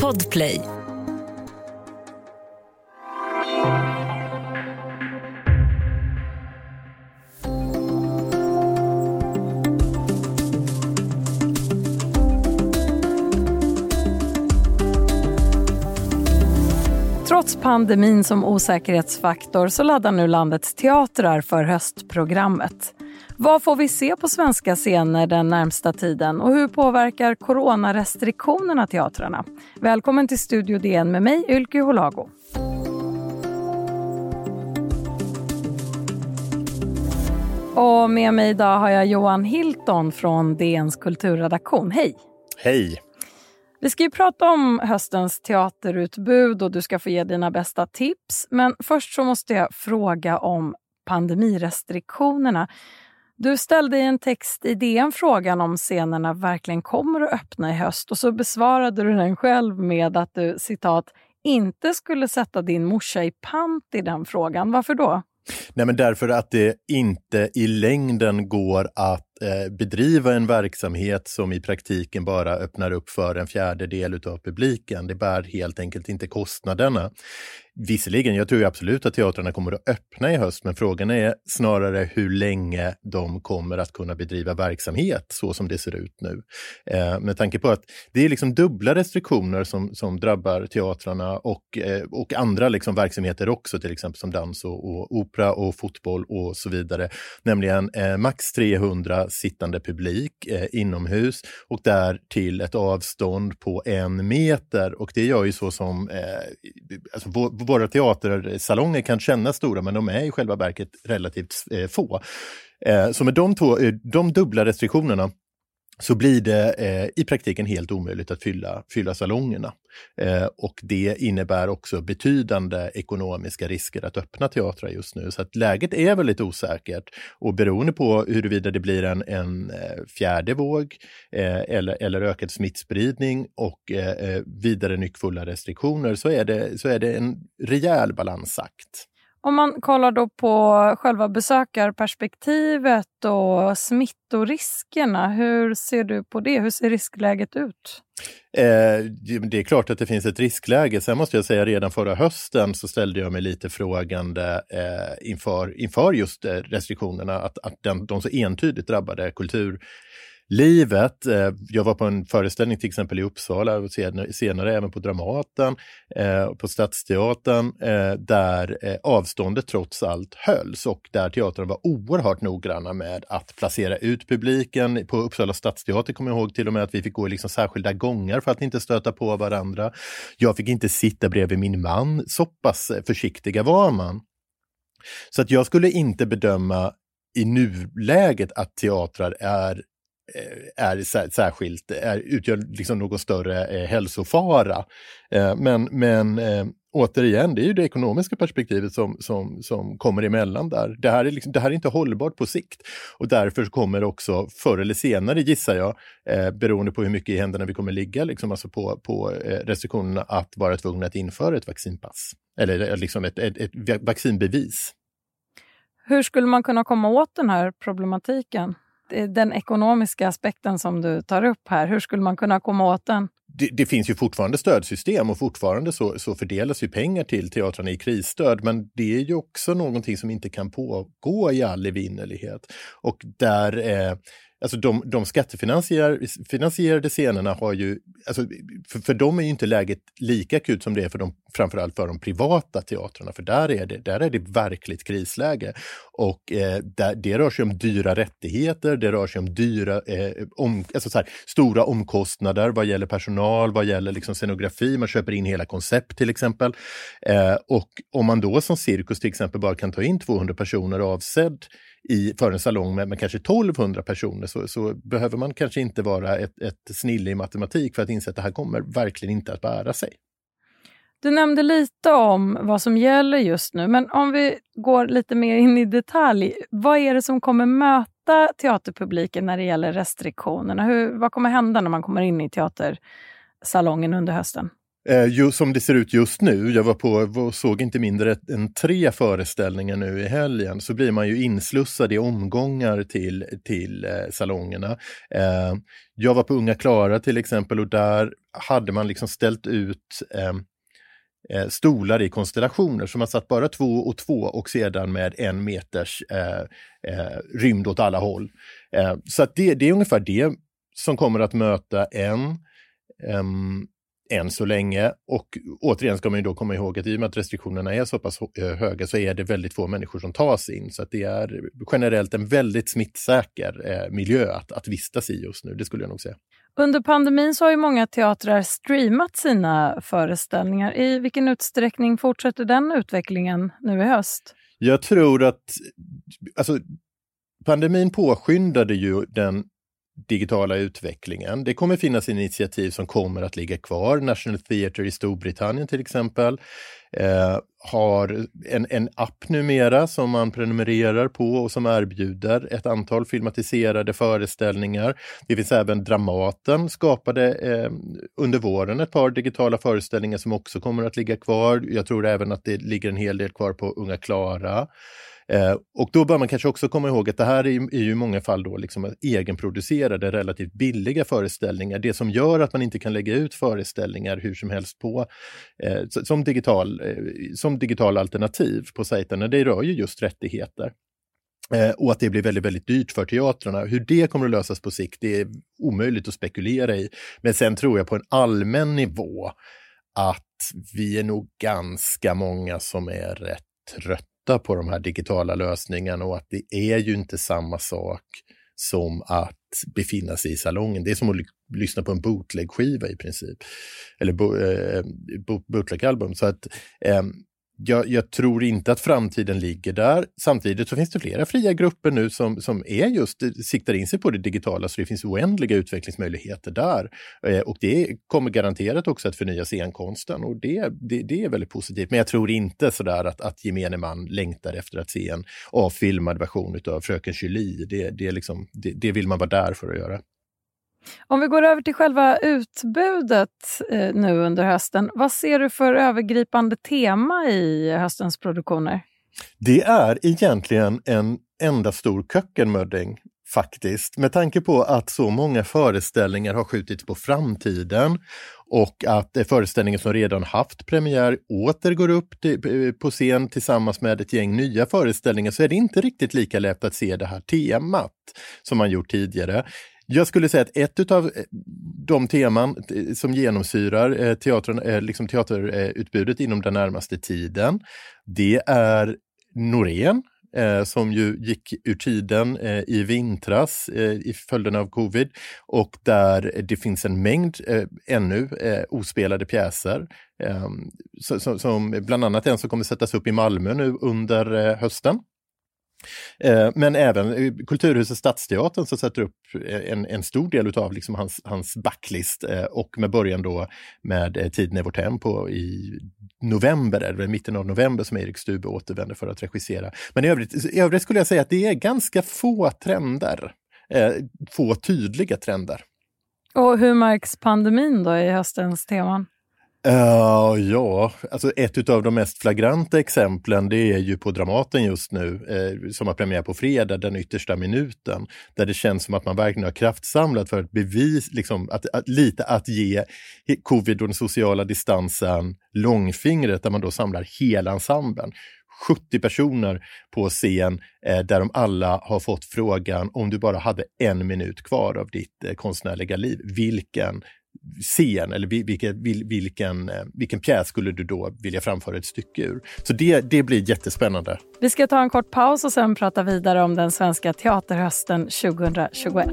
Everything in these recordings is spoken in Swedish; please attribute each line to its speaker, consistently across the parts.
Speaker 1: Podplay.
Speaker 2: Trots pandemin som osäkerhetsfaktor så laddar nu landets teatrar för höstprogrammet. Vad får vi se på svenska scener den närmsta tiden och hur påverkar coronarestriktionerna teatrarna? Välkommen till Studio DN med mig, Ylke Holago. Och med mig idag har jag Johan Hilton från DNs kulturredaktion. Hej!
Speaker 3: Hej!
Speaker 2: Vi ska ju prata om höstens teaterutbud och du ska få ge dina bästa tips. Men först så måste jag fråga om pandemirestriktionerna. Du ställde i en text i DN frågan om scenerna verkligen kommer att öppna i höst och så besvarade du den själv med att du citat inte skulle sätta din morsa i pant i den frågan. Varför då?
Speaker 3: Nej, men därför att det inte i längden går att Eh, bedriva en verksamhet som i praktiken bara öppnar upp för en fjärdedel av publiken. Det bär helt enkelt inte kostnaderna. Visserligen, jag tror absolut att teatrarna kommer att öppna i höst, men frågan är snarare hur länge de kommer att kunna bedriva verksamhet så som det ser ut nu. Eh, med tanke på att det är liksom dubbla restriktioner som, som drabbar teatrarna och, eh, och andra liksom verksamheter också, till exempel som dans och, och opera och fotboll och så vidare. Nämligen eh, max 300 sittande publik eh, inomhus och där till ett avstånd på en meter. Och det gör ju så som eh, alltså, våra teatersalonger kan kännas stora, men de är i själva verket relativt eh, få. Eh, så med de, två, eh, de dubbla restriktionerna så blir det eh, i praktiken helt omöjligt att fylla, fylla salongerna. Eh, och det innebär också betydande ekonomiska risker att öppna teatrar just nu. Så att läget är väldigt osäkert och beroende på huruvida det blir en, en eh, fjärde våg eh, eller, eller ökad smittspridning och eh, eh, vidare nyckfulla restriktioner så är, det, så är det en rejäl balansakt.
Speaker 2: Om man kollar då på själva besökarperspektivet och smittoriskerna, hur ser du på det? Hur ser riskläget ut?
Speaker 3: Eh, det är klart att det finns ett riskläge. Sen måste jag säga redan förra hösten så ställde jag mig lite frågande eh, inför, inför just eh, restriktionerna, att, att den, de så entydigt drabbade kultur livet. Eh, jag var på en föreställning till exempel i Uppsala och senare, även på Dramaten, eh, på Stadsteatern, eh, där eh, avståndet trots allt hölls och där teatern var oerhört noggranna med att placera ut publiken. På Uppsala stadsteater kommer jag ihåg till och med att vi fick gå i liksom särskilda gångar för att inte stöta på varandra. Jag fick inte sitta bredvid min man, så pass eh, försiktiga var man. Så att jag skulle inte bedöma i nuläget att teatrar är Eh, är särskilt, är, utgör liksom någon större eh, hälsofara. Eh, men men eh, återigen, det är ju det ekonomiska perspektivet som, som, som kommer emellan där. Det här, är liksom, det här är inte hållbart på sikt och därför kommer också förr eller senare, gissar jag, eh, beroende på hur mycket i händerna vi kommer ligga liksom, alltså på, på eh, restriktionerna, att vara tvungna att införa ett vaccinpass. Eller eh, liksom ett, ett, ett vaccinbevis.
Speaker 2: Hur skulle man kunna komma åt den här problematiken? Eh, den ekonomiska aspekten som du tar upp här, hur skulle man kunna komma åt den?
Speaker 3: Det, det, finns ju fortfarande stödsystem och fortfarande så, så, fördelas ju pengar till teatrarna i krisstöd. Men det är ju också någonting som inte kan pågå i all evinnerlighet. Och där eh, alltså de, de skattefinansierade scenerna har ju, alltså för, för dem är ju inte läget lika akut som det är för de, framförallt för de privata teatrarna, för där är det, där är det verkligt krisläge. Och eh, där, det rör sig om dyra rättigheter, det rör sig om dyra, eh, om, alltså så här, stora omkostnader vad gäller personal, vad gäller liksom scenografi, man köper in hela koncept till exempel. Eh, och om man då som cirkus till exempel bara kan ta in 200 personer avsedd i, för en salong med, med kanske 1200 personer så, så, behöver man kanske inte vara ett, ett snille i matematik för att inse att det här kommer verkligen inte att bära sig.
Speaker 2: Du nämnde lite om vad som gäller just nu, men om vi går lite mer in i detalj. Vad är det som kommer möta teaterpubliken när det gäller restriktionerna? Hur, vad kommer hända när man kommer in i teatersalongen under hösten?
Speaker 3: Eh, som det ser ut just nu, jag var på och såg inte mindre än tre föreställningar nu i helgen, så blir man ju inslussad i omgångar till, till eh, salongerna. Eh, jag var på Unga Klara till exempel och där hade man liksom ställt ut eh, eh, stolar i konstellationer, så man satt bara två och två och sedan med en meters eh, eh, rymd åt alla håll. Eh, så att det, det är ungefär det som kommer att möta en ehm, än så länge. Och återigen ska man ju då komma ihåg att i och med att restriktionerna är så pass eh, höga så är det väldigt få människor som tas in. Så att det är generellt en väldigt smittsäker eh, miljö att, att vistas i just nu, det skulle jag nog säga.
Speaker 2: Under pandemin så har ju många teatrar streamat sina föreställningar. I vilken utsträckning fortsätter den utvecklingen nu i höst?
Speaker 3: Jag tror att alltså, pandemin påskyndade ju den digitala utvecklingen. Det kommer finnas initiativ som kommer att ligga kvar. National Theatre i Storbritannien till exempel eh, har en, en app numera som man prenumererar på och som erbjuder ett antal filmatiserade föreställningar. Det finns även Dramaten skapade eh, under våren ett par digitala föreställningar som också kommer att ligga kvar. Jag tror även att det ligger en hel del kvar på Unga Klara. Eh, och då bör man kanske också komma ihåg att det här är, är ju i många fall då liksom egenproducerade, relativt billiga föreställningar. Det som gör att man inte kan lägga ut föreställningar hur som helst på eh, som, digital, eh, som digital alternativ på sajterna, det rör ju just rättigheter. Eh, och att det blir väldigt, väldigt dyrt för teatrarna. Hur det kommer att lösas på sikt, det är omöjligt att spekulera i. Men sen tror jag på en allmän nivå att vi är nog ganska många som är rätt trötta på de här digitala lösningarna och att det är ju inte samma sak som att befinna sig i salongen. Det är som att lyssna på en bootleg-skiva i princip. Eller bo, eh, bootleg-album. Så att eh, jag, jag, tror inte att framtiden ligger där. Samtidigt så finns det flera fria grupper nu som, som är just, siktar in sig på det digitala, så det finns oändliga utvecklingsmöjligheter där. Eh, och det kommer garanterat också att förnya scenkonsten och det, det, det är väldigt positivt. Men jag tror inte sådär att, att gemene man längtar efter att se en avfilmad version av Fröken Julie. Det, det, liksom, det, det vill man vara där för att göra.
Speaker 2: Om vi går över till själva utbudet eh, nu under hösten. Vad ser du för övergripande tema i höstens produktioner?
Speaker 3: Det är egentligen en enda stor kökkenmödding faktiskt. Med tanke på att så många föreställningar har skjutits på framtiden och att eh, föreställningen som redan haft premiär åter går upp eh, på scen tillsammans med ett gäng nya föreställningar så är det inte riktigt lika lätt att se det här temat som man gjort tidigare. Jag skulle säga att ett av eh, de teman eh, som genomsyrar eh, teatern, liksom teaterutbudet inom den närmaste tiden, det är Norén, som ju gick ur tiden i vintras i följden av covid och där det finns en mängd ännu ospelade pjäser. som bland annat en som kommer sättas upp i Malmö nu under hösten. Eh, men även eh, Kulturhuset Stadsteatern som sätter upp eh, en, en stor del av liksom hans, hans backlist och med början då med Tiden är vårt hem på i november, eller mitten av november som Erik Stube återvänder för att regissera. Men i övrigt, i övrigt skulle jag säga att det är ganska få trender, få tydliga trender.
Speaker 2: Och hur märks pandemin då i höstens teman?
Speaker 3: Uh, ja, alltså ett av de mest flagranta exemplen det är ju på Dramaten just nu, eh, som har premiär på fredag, Den yttersta minuten, där det känns som att man verkligen har kraftsamlat för att bevisa, liksom, att, att, lite att ge covid och den sociala distansen långfingret, där man då samlar hela ensemblen. 70 personer på scen eh, där de alla har fått frågan om du bara hade en minut kvar av ditt eh, konstnärliga liv, vilken scen eller vilken, vilken, vilken pjäs skulle du då vilja framföra ett stycke ur? Så det, det blir jättespännande.
Speaker 2: Vi ska ta en kort paus och sen prata vidare om den svenska teaterhösten 2021.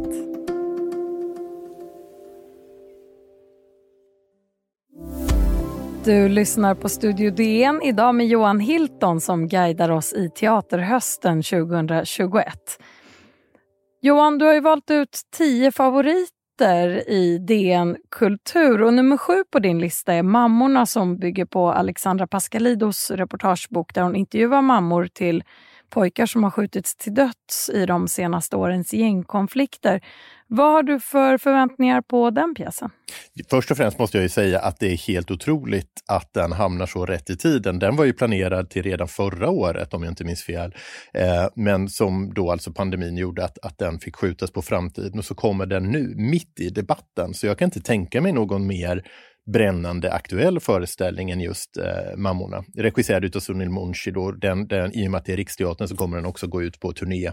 Speaker 2: Du lyssnar på Studio DN idag med Johan Hilton som guidar oss i teaterhösten 2021. Johan, du har ju valt ut tio favoriter favoriter i DN Kultur. Och nummer sju på din lista är Mammorna som bygger på Alexandra Pascalidos reportagebok där hon intervjuar mammor till pojkar som har skjutits till döds i de senaste årens gängkonflikter. Vad har du för förväntningar på den pjäsen?
Speaker 3: Först och främst måste jag ju säga att det är helt otroligt att den hamnar så rätt i tiden. Den var ju planerad till redan förra året om jag inte minns fel. Eh, men som då alltså pandemin gjorde att, att den fick skjutas på framtiden och så kommer den nu mitt i debatten. Så jag kan inte tänka mig någon mer brännande aktuell föreställning än just eh, Mammorna. Regisserad av Sunil Munshi. Då, den, den, I och med att det är Riksteatern så kommer den också gå ut på turné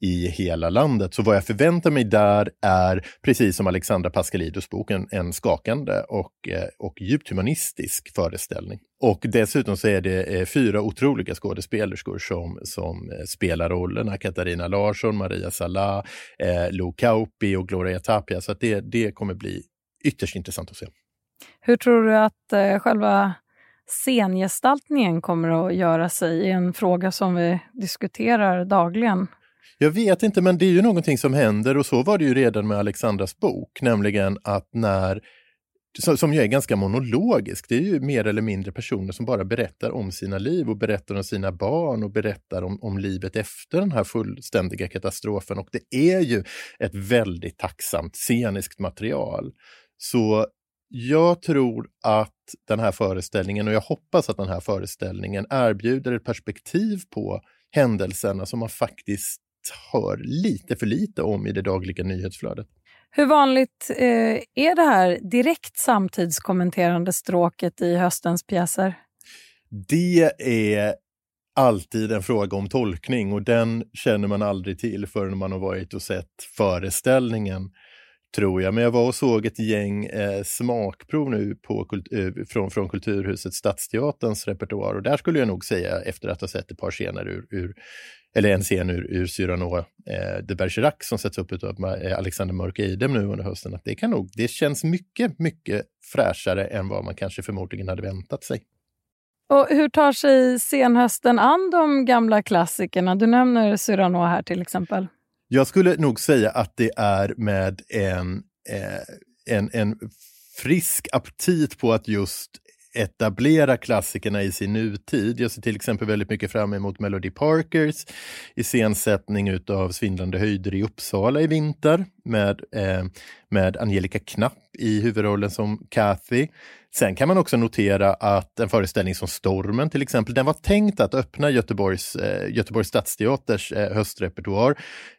Speaker 3: i hela landet. Så vad jag förväntar mig där är, precis som Alexandra Pascalidos bok, en, en skakande och, eh, och djupt humanistisk föreställning. Och dessutom så är det eh, fyra otroliga skådespelerskor som, som eh, spelar rollerna. Katarina Larsson, Maria Salah, eh, Lo Kauppi och Gloria Tapia. Så det, det kommer bli ytterst intressant att se.
Speaker 2: Hur tror du att eh, själva scengestaltningen kommer att göra sig i en fråga som vi diskuterar dagligen?
Speaker 3: Jag vet inte, men det är ju någonting som händer och så var det ju redan med Alexandras bok, nämligen att när som ju är ganska monologisk. Det är ju mer eller mindre personer som bara berättar om sina liv och berättar om sina barn och berättar om, om livet efter den här fullständiga katastrofen. Och det är ju ett väldigt tacksamt sceniskt material. Så jag tror att den här föreställningen, och jag hoppas att den här föreställningen erbjuder ett perspektiv på händelserna som man faktiskt hör lite för lite om i det dagliga nyhetsflödet.
Speaker 2: Hur vanligt eh, är det här direkt samtidskommenterande stråket i höstens pjäser?
Speaker 3: Det är alltid en fråga om tolkning och den känner man aldrig till förrän man har varit och sett föreställningen tror jag. Men jag var och såg ett gäng eh, smakprov nu på kult, eh, från, från Kulturhuset Stadsteaterns repertoar och där skulle jag nog säga, efter att ha sett ett par scener ur, ur eller en scen ur, ur Cyrano eh, de Bergerac som sätts upp av eh, Alexander Mörk Eidem nu under hösten, att det, kan nog, det känns mycket, mycket fräschare än vad man kanske förmodligen hade väntat sig.
Speaker 2: Och hur tar sig senhösten an de gamla klassikerna? Du nämner Cyrano här till exempel.
Speaker 3: Jag skulle nog säga att det är med en, eh, en, en frisk aptit på att just etablera klassikerna i sin nutid. Jag ser till exempel väldigt mycket fram emot Melody Parkers iscensättning utav Svindlande höjder i Uppsala i vinter med, eh, med Angelica Knapp i huvudrollen som Kathy. Sen kan man också notera att en föreställning som Stormen till exempel, den var tänkt att öppna Göteborgs, eh, Göteborgs stadsteaters eh, höstrepertoar.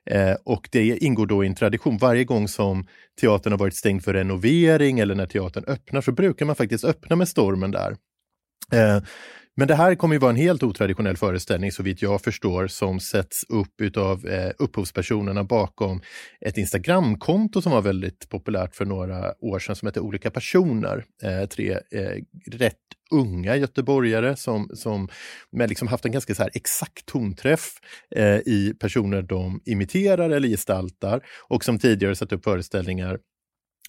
Speaker 3: Eh, och det ingår då i en tradition. Varje gång som teatern har varit stängd för renovering eller när teatern öppnar så brukar man faktiskt öppna med Stormen där. Eh, men det här kommer ju vara en helt otraditionell föreställning så vitt jag förstår som sätts upp utav eh, upphovspersonerna bakom ett Instagramkonto som var väldigt populärt för några år sedan som hette Olika personer. Eh, tre eh, rätt unga göteborgare som, som med liksom haft en ganska så här exakt tonträff eh, i personer de imiterar eller gestaltar och som tidigare satt upp föreställningar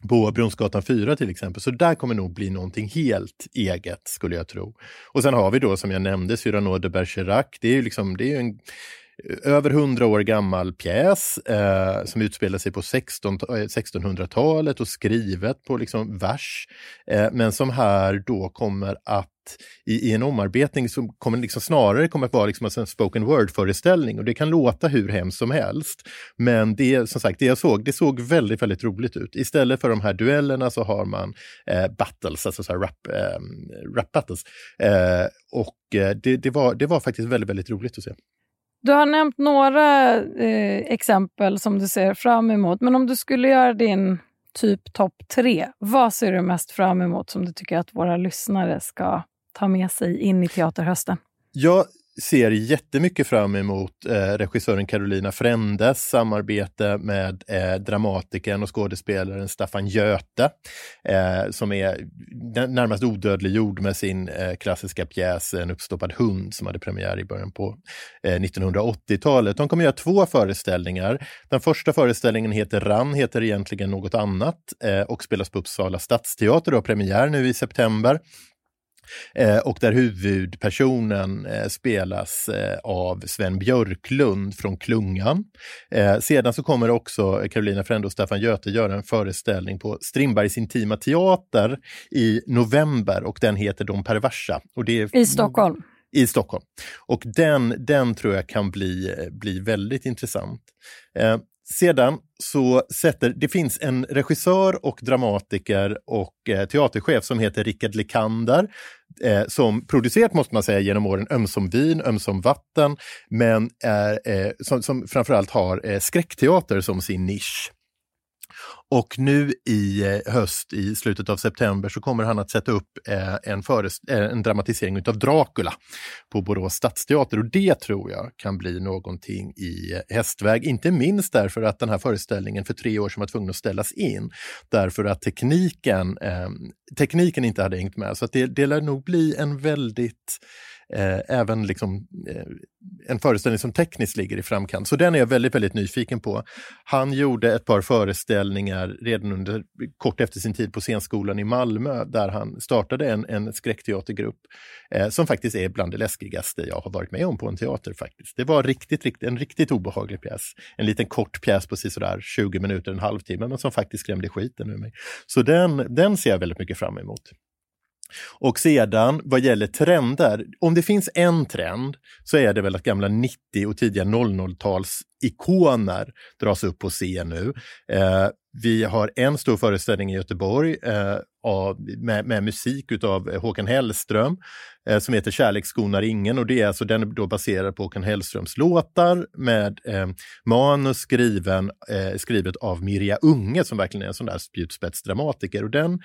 Speaker 3: på Brunnsgatan 4 till exempel. Så där kommer nog bli någonting helt eget skulle jag tro. Och sen har vi då som jag nämnde Cyrano de Bergerac. Det är ju liksom, det är en eh, över hundra år gammal pjäs eh, som utspelar sig på 16, 1600-talet eh, och skrivet på liksom vers. Eh, men som här då kommer att i, i en omarbetning som kommer liksom snarare kommer att vara liksom en spoken word-föreställning och det kan låta hur hemskt som helst. Men det som sagt, det jag såg, det såg väldigt, väldigt roligt ut. Istället för de här duellerna så har man eh, battles, alltså så här rap, eh, rap battles. Eh, och eh, det, det, var, det var faktiskt väldigt, väldigt roligt att se.
Speaker 2: Du har nämnt några eh, exempel som du ser fram emot, men om du skulle göra din typ topp tre, vad ser du mest fram emot som du tycker att våra lyssnare ska ta med sig in i teaterhösten?
Speaker 3: Jag ser jättemycket fram emot eh, regissören Carolina Frändes samarbete med eh, dramatikern och skådespelaren Staffan Göte eh, som är närmast odödliggjord med sin eh, klassiska pjäs En uppstoppad hund som hade premiär i början på eh, 1980-talet. De kommer göra två föreställningar. Den första föreställningen heter Rann, heter egentligen något annat eh, och spelas på Uppsala stadsteater och har premiär nu i september. Eh, och där huvudpersonen eh, spelas eh, av Sven Björklund från Klungan. Eh, sedan så kommer också Carolina Frände och Staffan Göte göra en föreställning på Strindbergs Intima Teater i november och den heter De perversa. Och
Speaker 2: det är, I Stockholm?
Speaker 3: i Stockholm. Och den, den tror jag kan bli, bli väldigt intressant. Eh, sedan så sätter, det finns en regissör och dramatiker och eh, teaterchef som heter Rickard Likander, eh, som producerat, måste man säga, genom åren ömsom vin, ömsom vatten, men är, eh, som, som framförallt har eh, skräckteater som sin nisch. Och nu i eh, höst, i slutet av september, så kommer han att sätta upp eh, en, eh, en dramatisering av Dracula på Borås stadsteater. Och det tror jag kan bli någonting i hästväg. Inte minst därför att den här föreställningen för tre år sedan var tvungen att ställas in. Därför att tekniken, eh, tekniken inte hade hängt med. Så det, det lär nog bli en väldigt eh, även liksom, eh, en föreställning som tekniskt ligger i framkant. Så den är jag väldigt, väldigt nyfiken på. Han gjorde ett par föreställningar redan under, kort efter sin tid på scenskolan i Malmö där han startade en, en skräckteatergrupp eh, som faktiskt är bland det läskigaste jag har varit med om på en teater. faktiskt. Det var riktigt, riktigt, en riktigt obehaglig pjäs. En liten kort pjäs på sådär 20 minuter, en halvtimme, men som faktiskt skrämde skiten ur mig. Så den, den ser jag väldigt mycket fram emot. Och sedan vad gäller trender, om det finns en trend så är det väl att gamla 90 och tidiga 00-tals ikoner dras upp på scen nu. Eh, vi har en stor föreställning i Göteborg eh, av, med, med, musik utav Håkan Hellström eh, som heter Kärlek skonar ingen och det är alltså den är då baserad på Håkan Hellströms låtar med eh, manus skriven, eh, skrivet av Mirja Unge som verkligen är en sån där spjutspetsdramatiker och den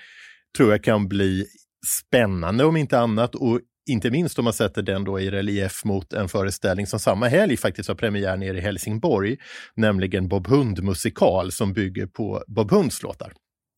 Speaker 3: tror jag kan bli spännande om inte annat och inte minst om man sätter den då i relief mot en föreställning som samma helg faktiskt har premiär nere i Helsingborg, nämligen Bob Hund musikal som bygger på Bob Hunds låtar.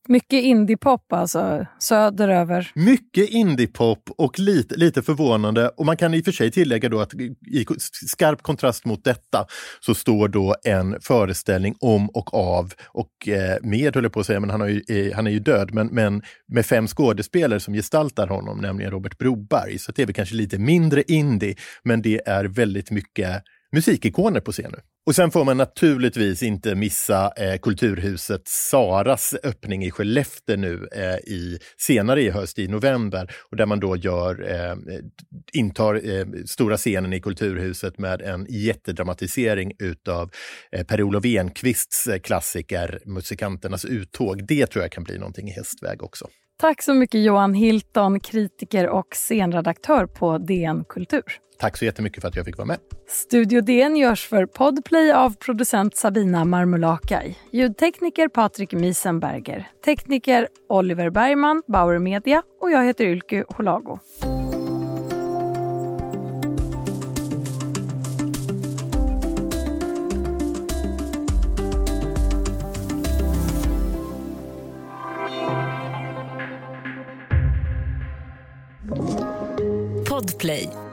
Speaker 2: Mycket indiepop alltså, söderöver.
Speaker 3: Mycket indiepop och lite, lite förvånande. Och man kan i och för sig tillägga då att i skarp kontrast mot detta så står då en föreställning om och av och eh, med, höll jag på att säga, men han, har ju, eh, han är ju död, men, men med fem skådespelare som gestaltar honom, nämligen Robert Broberg. Så det är väl kanske lite mindre indie, men det är väldigt mycket musikikoner på scenen. Och sen får man naturligtvis inte missa eh, Kulturhuset Saras öppning i Skellefteå nu eh, i, senare i höst, i november, och där man då gör, eh, intar eh, stora scenen i Kulturhuset med en jättedramatisering utav eh, Per-Olof Enquists eh, klassiker Musikanternas uttåg. Det tror jag kan bli någonting i hästväg också.
Speaker 2: Tack så mycket Johan Hilton, kritiker och scenredaktör på DN Kultur.
Speaker 3: Tack så jättemycket för att jag fick vara med.
Speaker 2: Studio DN görs för Podplay av producent Sabina Marmulakai. Ljudtekniker Patrik Miesenberger. Tekniker Oliver Bergman, Bauer Media och jag heter Ylke Holago.
Speaker 1: Podplay